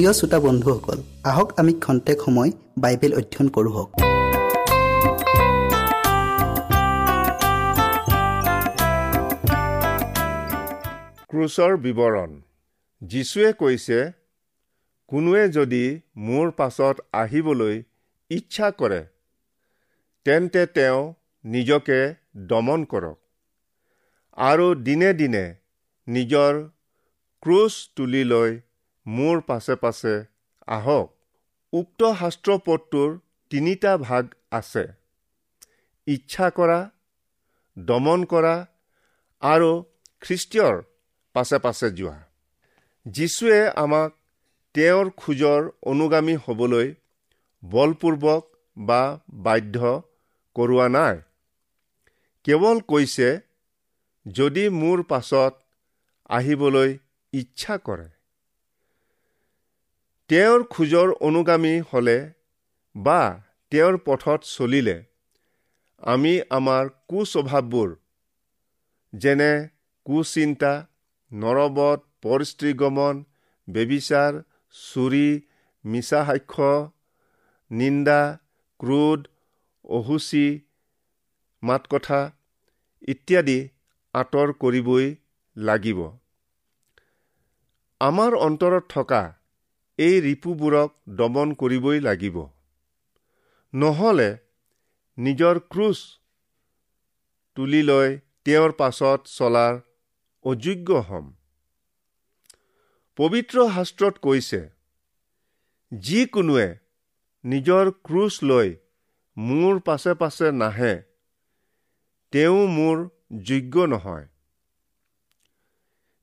প্ৰিয় শ্ৰোতা বন্ধুসকল আহক আমি খন্তেক সময় বাইবেল অধ্যয়ন কৰোঁ হওক। ক্ৰুচৰ বিৱৰণ। যীশুৱে কৈছে কোনোৱে যদি মোৰ পাছত আহিবলৈ ইচ্ছা কৰে তেন্তে তেওঁ নিজকে দমন কৰক আৰু দিনে দিনে নিজৰ ক্ৰুচ তুলি লৈ মোৰ পাছে পাছে আহক উক্ত শাস্ত্ৰপদটোৰ তিনিটা ভাগ আছে। ইচ্ছা কৰা দমন কৰা আৰু খ্ৰীষ্টীয়ৰ পাছে পাছে যোৱা। যীশুৱে আমাক তেওঁৰ খোজৰ অনুগামী হ'বলৈ বলপূৰ্বক বা বাধ্য কৰোৱা নাই। কেৱল কৈছে যদি মোৰ পাছত আহিবলৈ ইচ্ছা কৰে। তেওঁৰ খোজৰ অনুগামী হ'লে বা তেওঁৰ পথত চলিলে আমি আমাৰ কুস্বভাৱবোৰ যেনে কুচিন্তা নৰবধ পৰিস্ত্ৰীগমন বেবিচাৰ চুৰি মিছা সাক্ষ্য নিন্দা ক্ৰোধ অহুচি মাত কথা ইত্যাদি আঁতৰ কৰিবই লাগিব। আমাৰ অন্তৰত থকা এই ৰিপুবোৰক দমন কৰিবই লাগিব। নহ'লে নিজৰ ক্ৰুচ তুলি লৈ তেওঁৰ পাছত চলাৰ অযোগ্য হ'ম। পবিত্ৰ শাস্ত্ৰত কৈছে যিকোনোৱে নিজৰ ক্ৰুচ লৈ মোৰ পাছে পাছে নাহে তেওঁ মোৰ যোগ্য নহয়।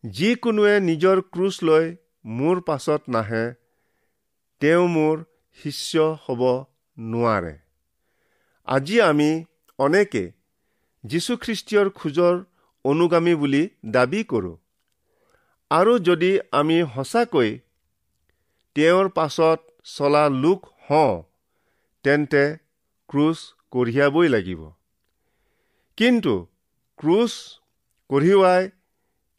যিকোনোৱে নিজৰ ক্ৰুচ লৈ মোৰ পাছত নাহে তেওঁ মোৰ শিষ্য হ'ব নোৱাৰে। আজি আমি অনেকে যীশুখ্ৰীষ্টীয়ৰ খোজৰ অনুগামী বুলি দাবী কৰোঁ। আৰু যদি আমি সঁচাকৈ তেওঁৰ পাছত চলা লোক হওঁ তেন্তে ক্ৰুচ কঢ়িয়াবই লাগিব। কিন্তু ক্ৰুচ কঢ়িওৱাই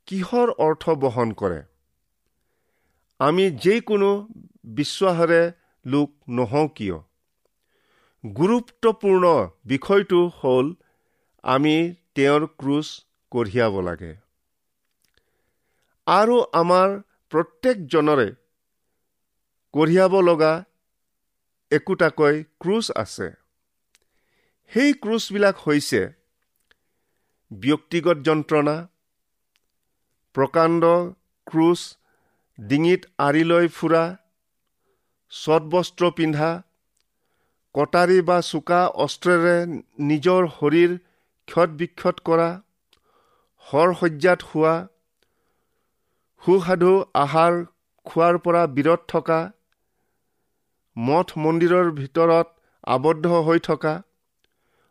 কিহৰ অৰ্থ বহন কৰে? আমি যিকোনো বিশ্বাসেৰে লোক নহওঁ কিয়? গুৰুত্বপূৰ্ণ বিষয়টো হ'ল আমি তেওঁৰ ক্ৰুচ কঢ়িয়াব লাগে। আৰু আমাৰ প্ৰত্যেকজনৰে কঢ়িয়াব লগা একোটাকৈ ক্ৰুচ আছে। সেই ক্ৰুচবিলাক হৈছে ব্যক্তিগত যন্ত্ৰণা প্ৰকাণ্ড ক্ৰুচ ডিঙিত আঁৰি লৈ ফুৰা চটবস্ত্ৰ পিন্ধা কটাৰী বা চোকা অস্ত্ৰেৰে নিজৰ শৰীৰ ক্ষত বিক্ষত কৰা সৰসজ্জাত শোৱা সুসাধু আহাৰ খোৱাৰ পৰা বিৰত থকা মঠ মন্দিৰৰ ভিতৰত আবদ্ধ হৈ থকা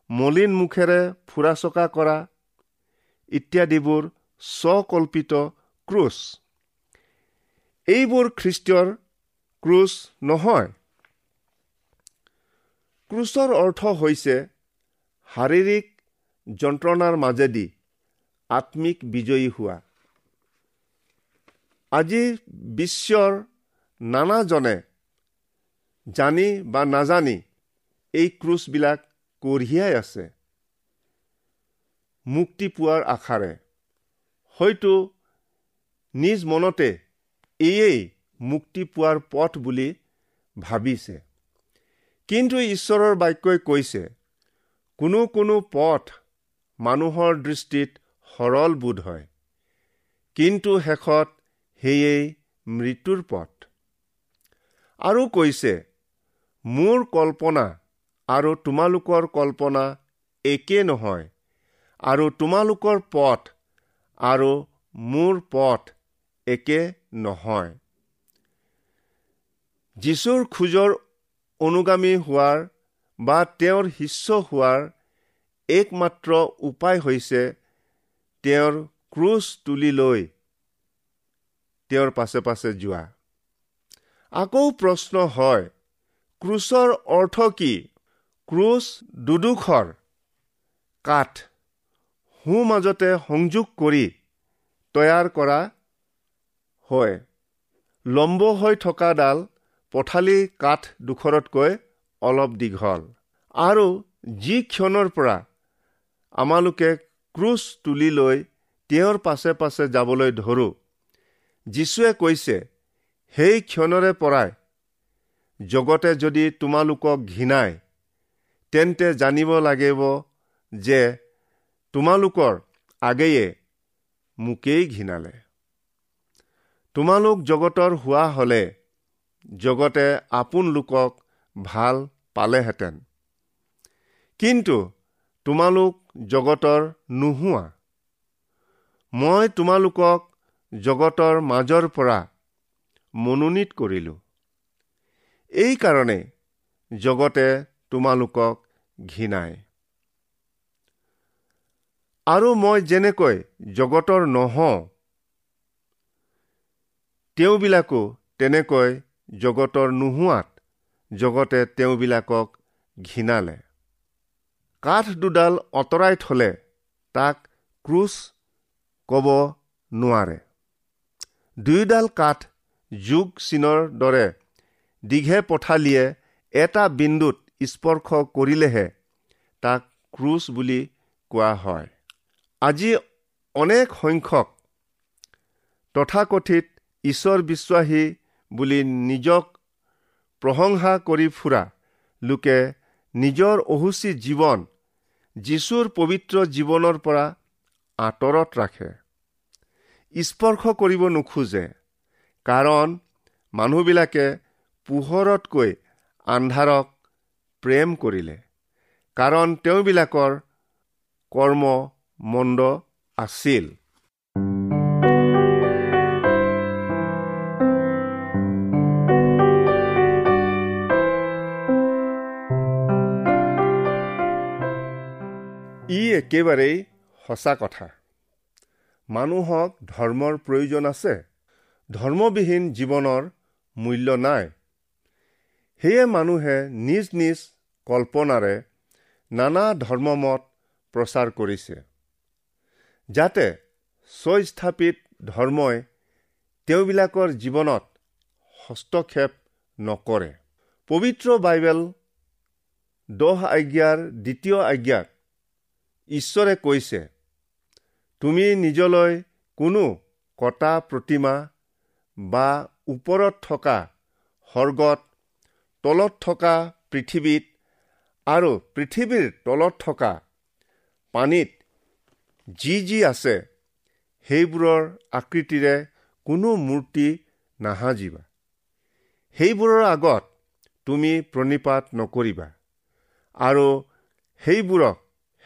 মলিন মুখেৰে ফুৰা চকা কৰা ইত্যাদিবোৰ স্বকল্পিত ক্ৰুচ। এইবোৰ খ্ৰীষ্টীয়ৰ ক্ৰুচ নহয়। ক্ৰুচৰ অৰ্থ হৈছে শাৰীৰিক যন্ত্ৰণাৰ মাজেদি আত্মিক বিজয়ী হোৱা। আজি বিশ্বৰ নানাজনে জানি বা নাজানি এই ক্ৰুচবিলাক কঢ়িয়াই আছে। মুক্তি পোৱাৰ আশাৰে। হয়তো নিজ মনতে এয়েই মুক্তি পোৱাৰ পথ বুলি ভাবিছে। কিন্তু ঈশ্বৰৰ বাক্যই কৈছে কোনো কোনো পথ মানুহৰ দৃষ্টিত সৰল বোধ হয় কিন্তু শেষত সেয়েই মৃত্যুৰ পথ। আৰু কৈছে মোৰ কল্পনা আৰু তোমালোকৰ কল্পনা একে নহয় আৰু তোমালোকৰ পথ আৰু মোৰ পথ একে নহয়। যীশুৰ খোজৰ অনুগামী হোৱাৰ বা তেওঁৰ শিষ্য হোৱাৰ একমাত্ৰ উপায় হৈছে তেওঁৰ ক্ৰুচ তুলি লৈ তেওঁৰ পাছে পাছে যোৱা। আকৌ প্ৰশ্ন হয় ক্ৰুচৰ অৰ্থ কি? ক্ৰুচ দুডোখৰ কাঠ সোঁ মাজতে সংযোগ কৰি তৈয়াৰ কৰা হয়। লম্ব হৈ থকাডাল পথালি কাঠ দুখৰতকৈ অলপ দীঘল। আৰু যি ক্ষণৰ পৰা আমালোকে ক্ৰুচ তুলি লৈ তেওঁৰ পাছে পাছে যাবলৈ ধৰোঁ যীশুৱে কৈছে সেই ক্ষণৰে পৰাই জগতে যদি তোমালোকক ঘৃণাই তেন্তে জানিব লাগিব যে তোমালোকৰ আগেয়ে মোকেই ঘৃণালে। তোমালোক জগতৰ হোৱা হ'লে জগতে আপোন লোকক ভাল পালেহেঁতেন। কিন্তু তোমালোক জগতৰ নোহোৱা। মই তোমালোকক জগতৰ মাজৰ পৰা মনোনীত কৰিলোঁ। এইকাৰণে জগতে তোমালোকক ঘৃণায়। আৰু মই যেনেকৈ জগতৰ নহওঁ তেওঁবিলাকো তেনেকৈ জগতৰ নোহোৱাত জগতে তেওঁবিলাকক ঘৃণালে। কাঠ দুডাল আঁতৰাই থলে তাক ক্ৰুচ ক'ব নোৱাৰে। দুয়োডাল কাঠ যোগ চিনৰ দৰে দীঘে পথালিয়ে এটা বিন্দুত স্পৰ্শ কৰিলেহে তাক ক্ৰুচ বুলি কোৱা হয়। আজি অনেক সংখ্যক তথাকথিত ঈশ্বৰ বিশ্বাসী বুলি নিজক প্ৰশংসা কৰি ফুৰা। লোকে নিজৰ অহুচি জীৱন যীশুৰ পবিত্ৰ জীৱনৰ পৰা আঁতৰত ৰাখে। স্পৰ্শ কৰিব নোখোজে কাৰণ মানুহবিলাকে পোহৰতকৈ আন্ধাৰক প্ৰেম কৰিলে কাৰণ তেওঁবিলাকৰ কৰ্ম মন্দ আছিল। একেবাৰেই সঁচা কথা। মানুহক ধৰ্মৰ প্ৰয়োজন আছে। ধৰ্মবিহীন জীৱনৰ মূল্য নাই। সেয়ে মানুহে নিজ নিজ কল্পনাৰে নানা ধৰ্মমত প্ৰচাৰ কৰিছে। যাতে স্বস্থাপিত ধৰ্মই তেওঁবিলাকৰ জীৱনত হস্তক্ষেপ নকৰে। পবিত্ৰ বাইবেল দহ আজ্ঞাৰ দ্বিতীয় আজ্ঞাত ঈশ্বৰে কৈছে তুমি নিজলৈ কোনো কটা প্ৰতিমা বা ওপৰত থকা সৰ্গত তলত থকা পৃথিৱীত আৰু পৃথিৱীৰ তলত থকা পানীত যি যি আছে সেইবোৰৰ আকৃতিৰে কোনো মূৰ্তি নাসাজিবা। সেইবোৰৰ আগত তুমি প্ৰণিপাত নকৰিবা আৰু সেইবোৰক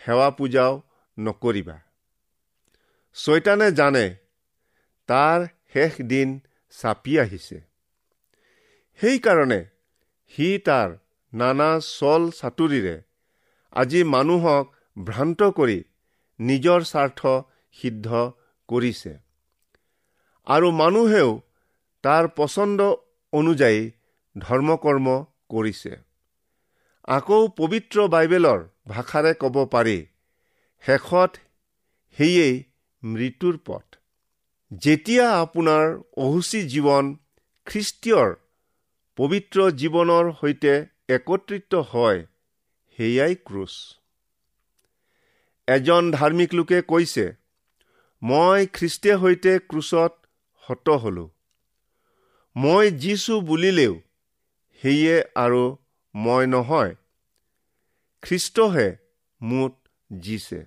সেৱা পূজাও নকৰিবা। ছয়তানে জানে তাৰ শেষ দিন চাপি আহিছে। সেইকাৰণে সি তাৰ নানা চল চাতুৰিৰে আজি মানুহক ভ্ৰান্ত কৰি নিজৰ স্বাৰ্থ সিদ্ধ কৰিছে। আৰু মানুহেও তাৰ পচন্দ অনুযায়ী ধৰ্মকৰ্ম কৰিছে। আকৌ পবিত্ৰ বাইবেলৰ ভাষাৰে ক'ব পাৰি শেষত সেয়েই মৃত্যুৰ পথ। যেতিয়া আপোনাৰ অহুচি জীৱন খ্ৰীষ্টীয়ৰ পবিত্ৰ জীৱনৰ সৈতে একত্ৰিত হয় সেয়াই ক্ৰুচ। এজন ধাৰ্মিক লোকে কৈছে মই খ্ৰীষ্টে সৈতে ক্ৰুচত হত হলো। মই যিছো বুলিলেও সেয়ে আৰু মই নহয়। খ্ৰীষ্টহে মোত জিছে।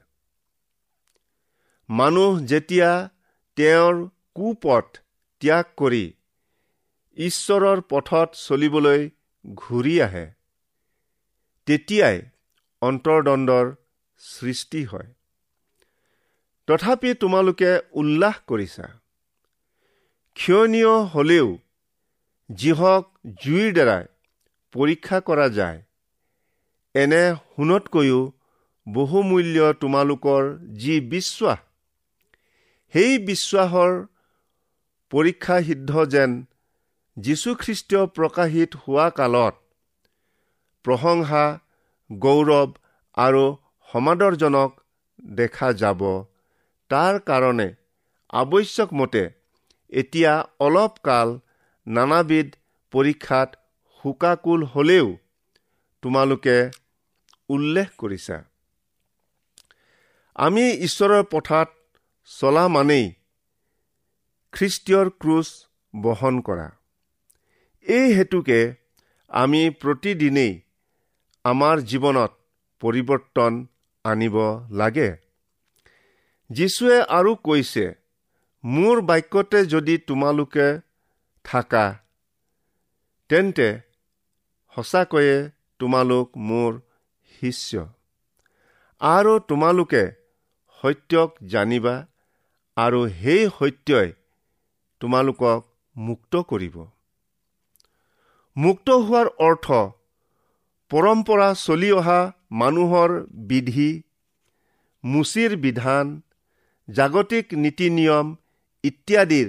মানুহ যেতিয়া তেওঁৰ কুপথ ত্যাগ কৰি ঈশ্বৰৰ পথত চলিবলৈ ঘূৰি আহে তেতিয়াই অন্তৰ্দণ্ডৰ সৃষ্টি হয়। তথাপি তোমালোকে উল্লাস কৰিছা। ক্ষণীয় হলেও যিহক জুইৰ দ্বাৰাই পৰীক্ষা কৰা যায় এনে সোণতকৈও বহুমূল্য তোমালোকৰ যি বিশ্বাস সেই বিশ্বাসৰ পৰীক্ষা সিদ্ধ যেন যীশুখ্ৰীষ্টীয় প্ৰকাশিত হোৱা কালত প্ৰশংসা গৌৰৱ আৰু সমাদৰজনক দেখা যাব। তাৰ কাৰণে আৱশ্যকমতে এতিয়া অলপ কাল নানাবিধ পৰীক্ষাত শোকাকুল হ'লেও তোমালোকে উল্লেখ কৰিছা। আমি ঈশ্বৰৰ পথাৰত চলা মানেই খ্ৰীষ্টীয়ৰ ক্ৰুচ বহন কৰা। এই হেতুকে আমি প্ৰতিদিনেই আমাৰ জীৱনত পৰিৱৰ্তন আনিব লাগে। যীশুৱে আৰু কৈছে মোৰ বাক্যতে যদি তোমালোকে থাকা তেন্তে সঁচাকৈয়ে তোমালোক মোৰ শিষ্য। আৰু তোমালোকে সত্যক জানিবা আৰু সেই সত্যই তোমালোকক মুক্ত কৰিব। মুক্ত হোৱাৰ অৰ্থ পৰম্পৰা চলি অহা মানুহৰ বিধি মুচিৰ বিধান জাগতিক নীতি নিয়ম ইত্যাদিৰ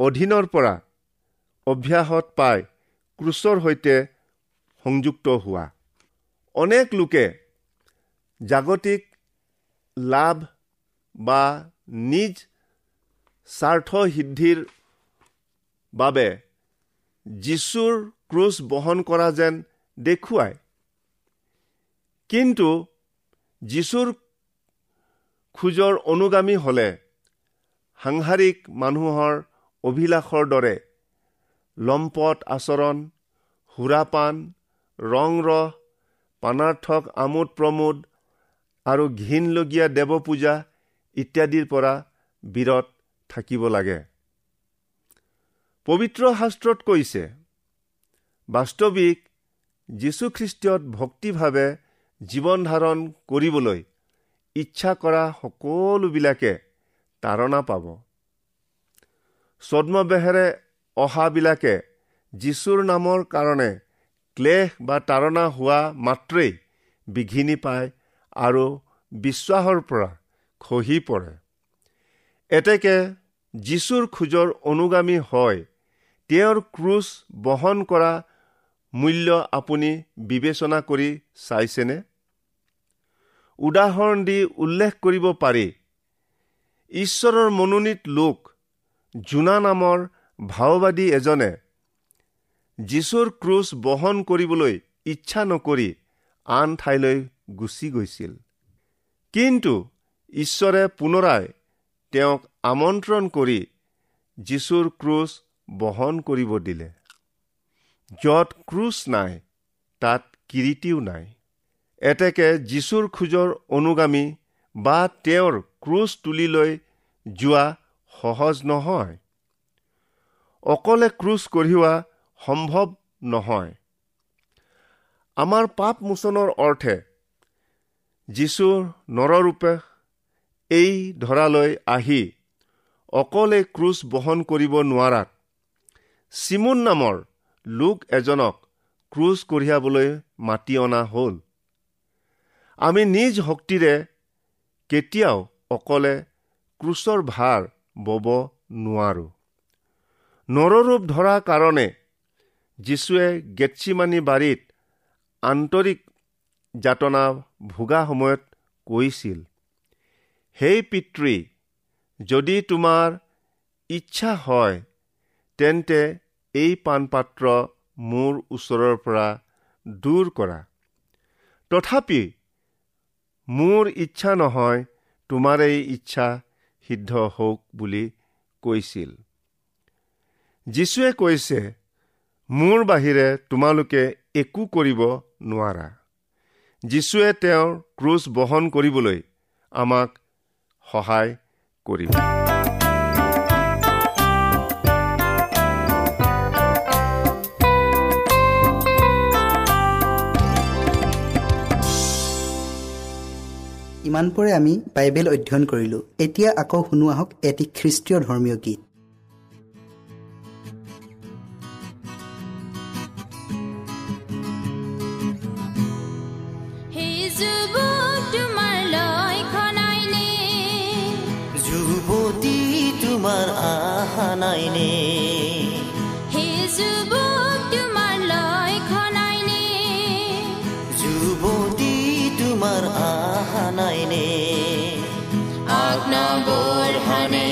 অধীনৰ পৰা অভ্যাসত পাই ক্ৰুচৰ সৈতে সংযুক্ত হোৱা। অনেক লোকে জাগতিক লাভ বা নিজ স্বাৰ্থ সিদ্ধিৰ বাবে যীশুৰ ক্ৰুচ বহন কৰা যেন দেখুৱায়। কিন্তু যীশুৰ খোজৰ অনুগামী হ'লে সাংসাৰিক মানুহৰ অভিলাষৰ দৰে লম্পট আচৰণ সুৰাপান ৰং ৰহ পানাৰ্থক আমোদ প্ৰমোদ আৰু ঘীনলগীয়া দেৱপূজা ইত্যাদিৰ পৰা বিৰত থাকিব লাগে। পবিত্ৰ শাস্ত্ৰত কৈছে বাস্তৱিক যীশুখ্ৰীষ্টত ভক্তিভাৱে জীৱন ধাৰণ কৰিবলৈ ইচ্ছা কৰা সকলোবিলাকে তাৰণা পাব। ছদ্মবেহেৰে অহাবিলাকে যীশুৰ নামৰ কাৰণে ক্লেশ বা তাৰণা হোৱা মাত্ৰেই বিঘিনি পায় আৰু বিশ্বাসৰ পৰা খহি পৰে। এতেকে যীশুৰ খোজৰ অনুগামী হয় তেওঁৰ ক্ৰুচ বহন কৰা মূল্য আপুনি বিবেচনা কৰি চাইছেনে? উদাহৰণ দি উল্লেখ কৰিব পাৰি ঈশ্বৰৰ মনোনীত লোক জোনা নামৰ ভাওবাদী এজনে যীশুৰ ক্ৰুচ বহন কৰিবলৈ ইচ্ছা নকৰি আন ঠাইলৈ গুচি গৈছিল। কিন্তু ঈশ্বৰে পুনৰাই তেওঁক আমন্ত্ৰণ কৰি যীশুৰ ক্ৰুচ বহন কৰিব দিলে। য'ত ক্ৰুচ নাই তাত কিৰিটিও নাই। এতেকে যীশুৰ খোজৰ অনুগামী বা তেওঁৰ ক্ৰুচ তুলি লৈ যোৱা সহজ নহয়। অকলে ক্ৰুচ কঢ়িওৱা সম্ভৱ নহয়। আমাৰ পাপ মোচনৰ অৰ্থে যীশু নৰৰূপে এই ধৰালৈ আহি অকলে ক্ৰুচ বহন কৰিব নোৱাৰাত চিমুন নামৰ লোক এজনক ক্ৰুচ কঢ়িয়াবলৈ মাতি অনা হ'ল। আমি নিজ শক্তিৰে কেতিয়াও অকলে ক্ৰুচৰ ভাৰ বব নোৱাৰো। নৰৰূপ ধৰা কাৰণে যীশুৱে গেটছিমানি বাৰীত আন্তৰিক যাতনা ভোগা সময়ত কৈছিল সেই পিতৃ যদি তোমাৰ ইচ্ছা হয় তেন্তে এই পাণপাত্ৰ মোৰ ওচৰৰ পৰা দূৰ কৰা। তথাপি মোৰ ইচ্ছা নহয় তোমাৰেই ইচ্ছা সিদ্ধ হওক বুলি কৈছিল। যীশুৱে কৈছে মোৰ বাহিৰে তোমালোকে একো কৰিব নোৱাৰা। যীশুৱে তেওঁৰ ক্ৰুচ বহন কৰিবলৈ আমাক সহায় কৰিব। ইমানপৰে আমি বাইবেল অধ্যয়ন কৰিলোঁ। এতিয়া আকৌ শুনো আহক এটি খ্ৰীষ্টীয় ধৰ্মীয় গীত। জানাইনি হে যুৱক তোমাৰ লক্ষণাইনি যুৱতী তোমাৰ আহা নাইনে আগ্নগৰহানে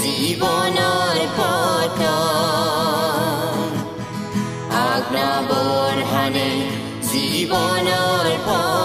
জীৱনৰ পথ আগ্নগৰহানে জীৱনৰ পথ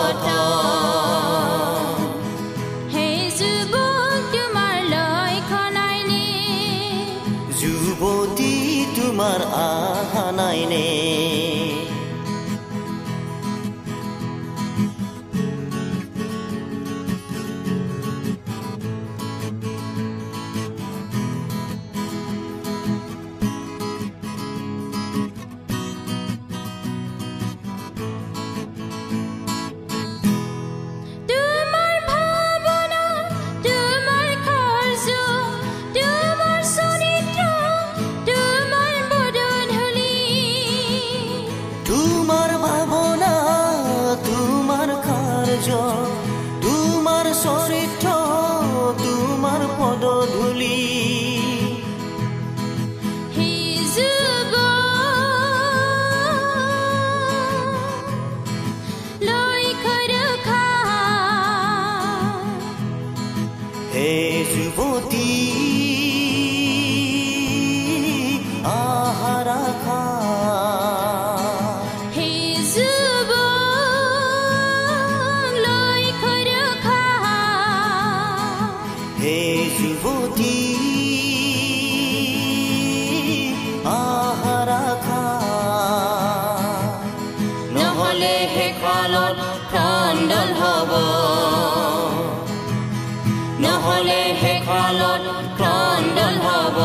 নহলে শেষালত খণ্ডন হ'ব।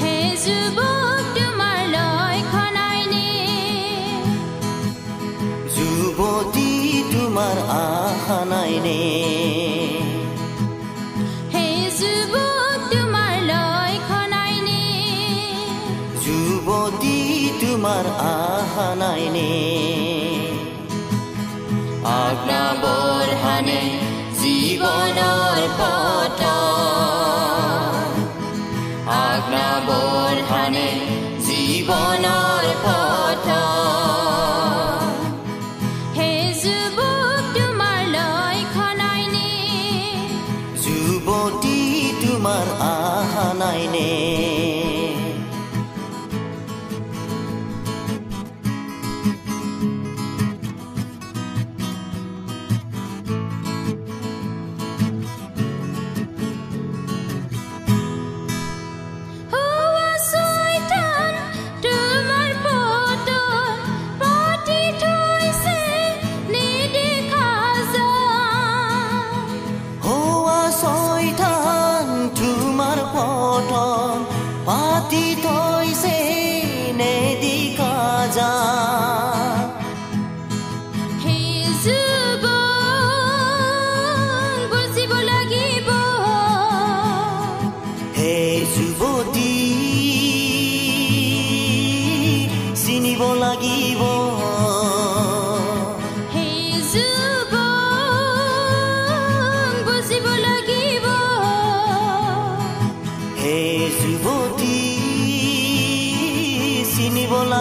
হে যুৱক তোমাৰ লক্ষণ আইনে যুৱতী তোমাৰ আশা নাইনে হে যুৱক তোমাৰ লক্ষণ আইনে যুৱতী তোমাৰ আশা নাইনে আজ্ঞা বৰহানে জীৱনৰ আজ্ঞা বৰহানে জীৱনৰ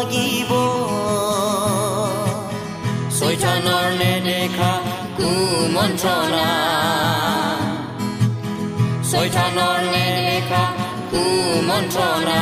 লাগিব চৈতানৰ নেদেখা কুমন্ত্ৰণা চৈতানৰ নেদেখা কুমন্ত্ৰণা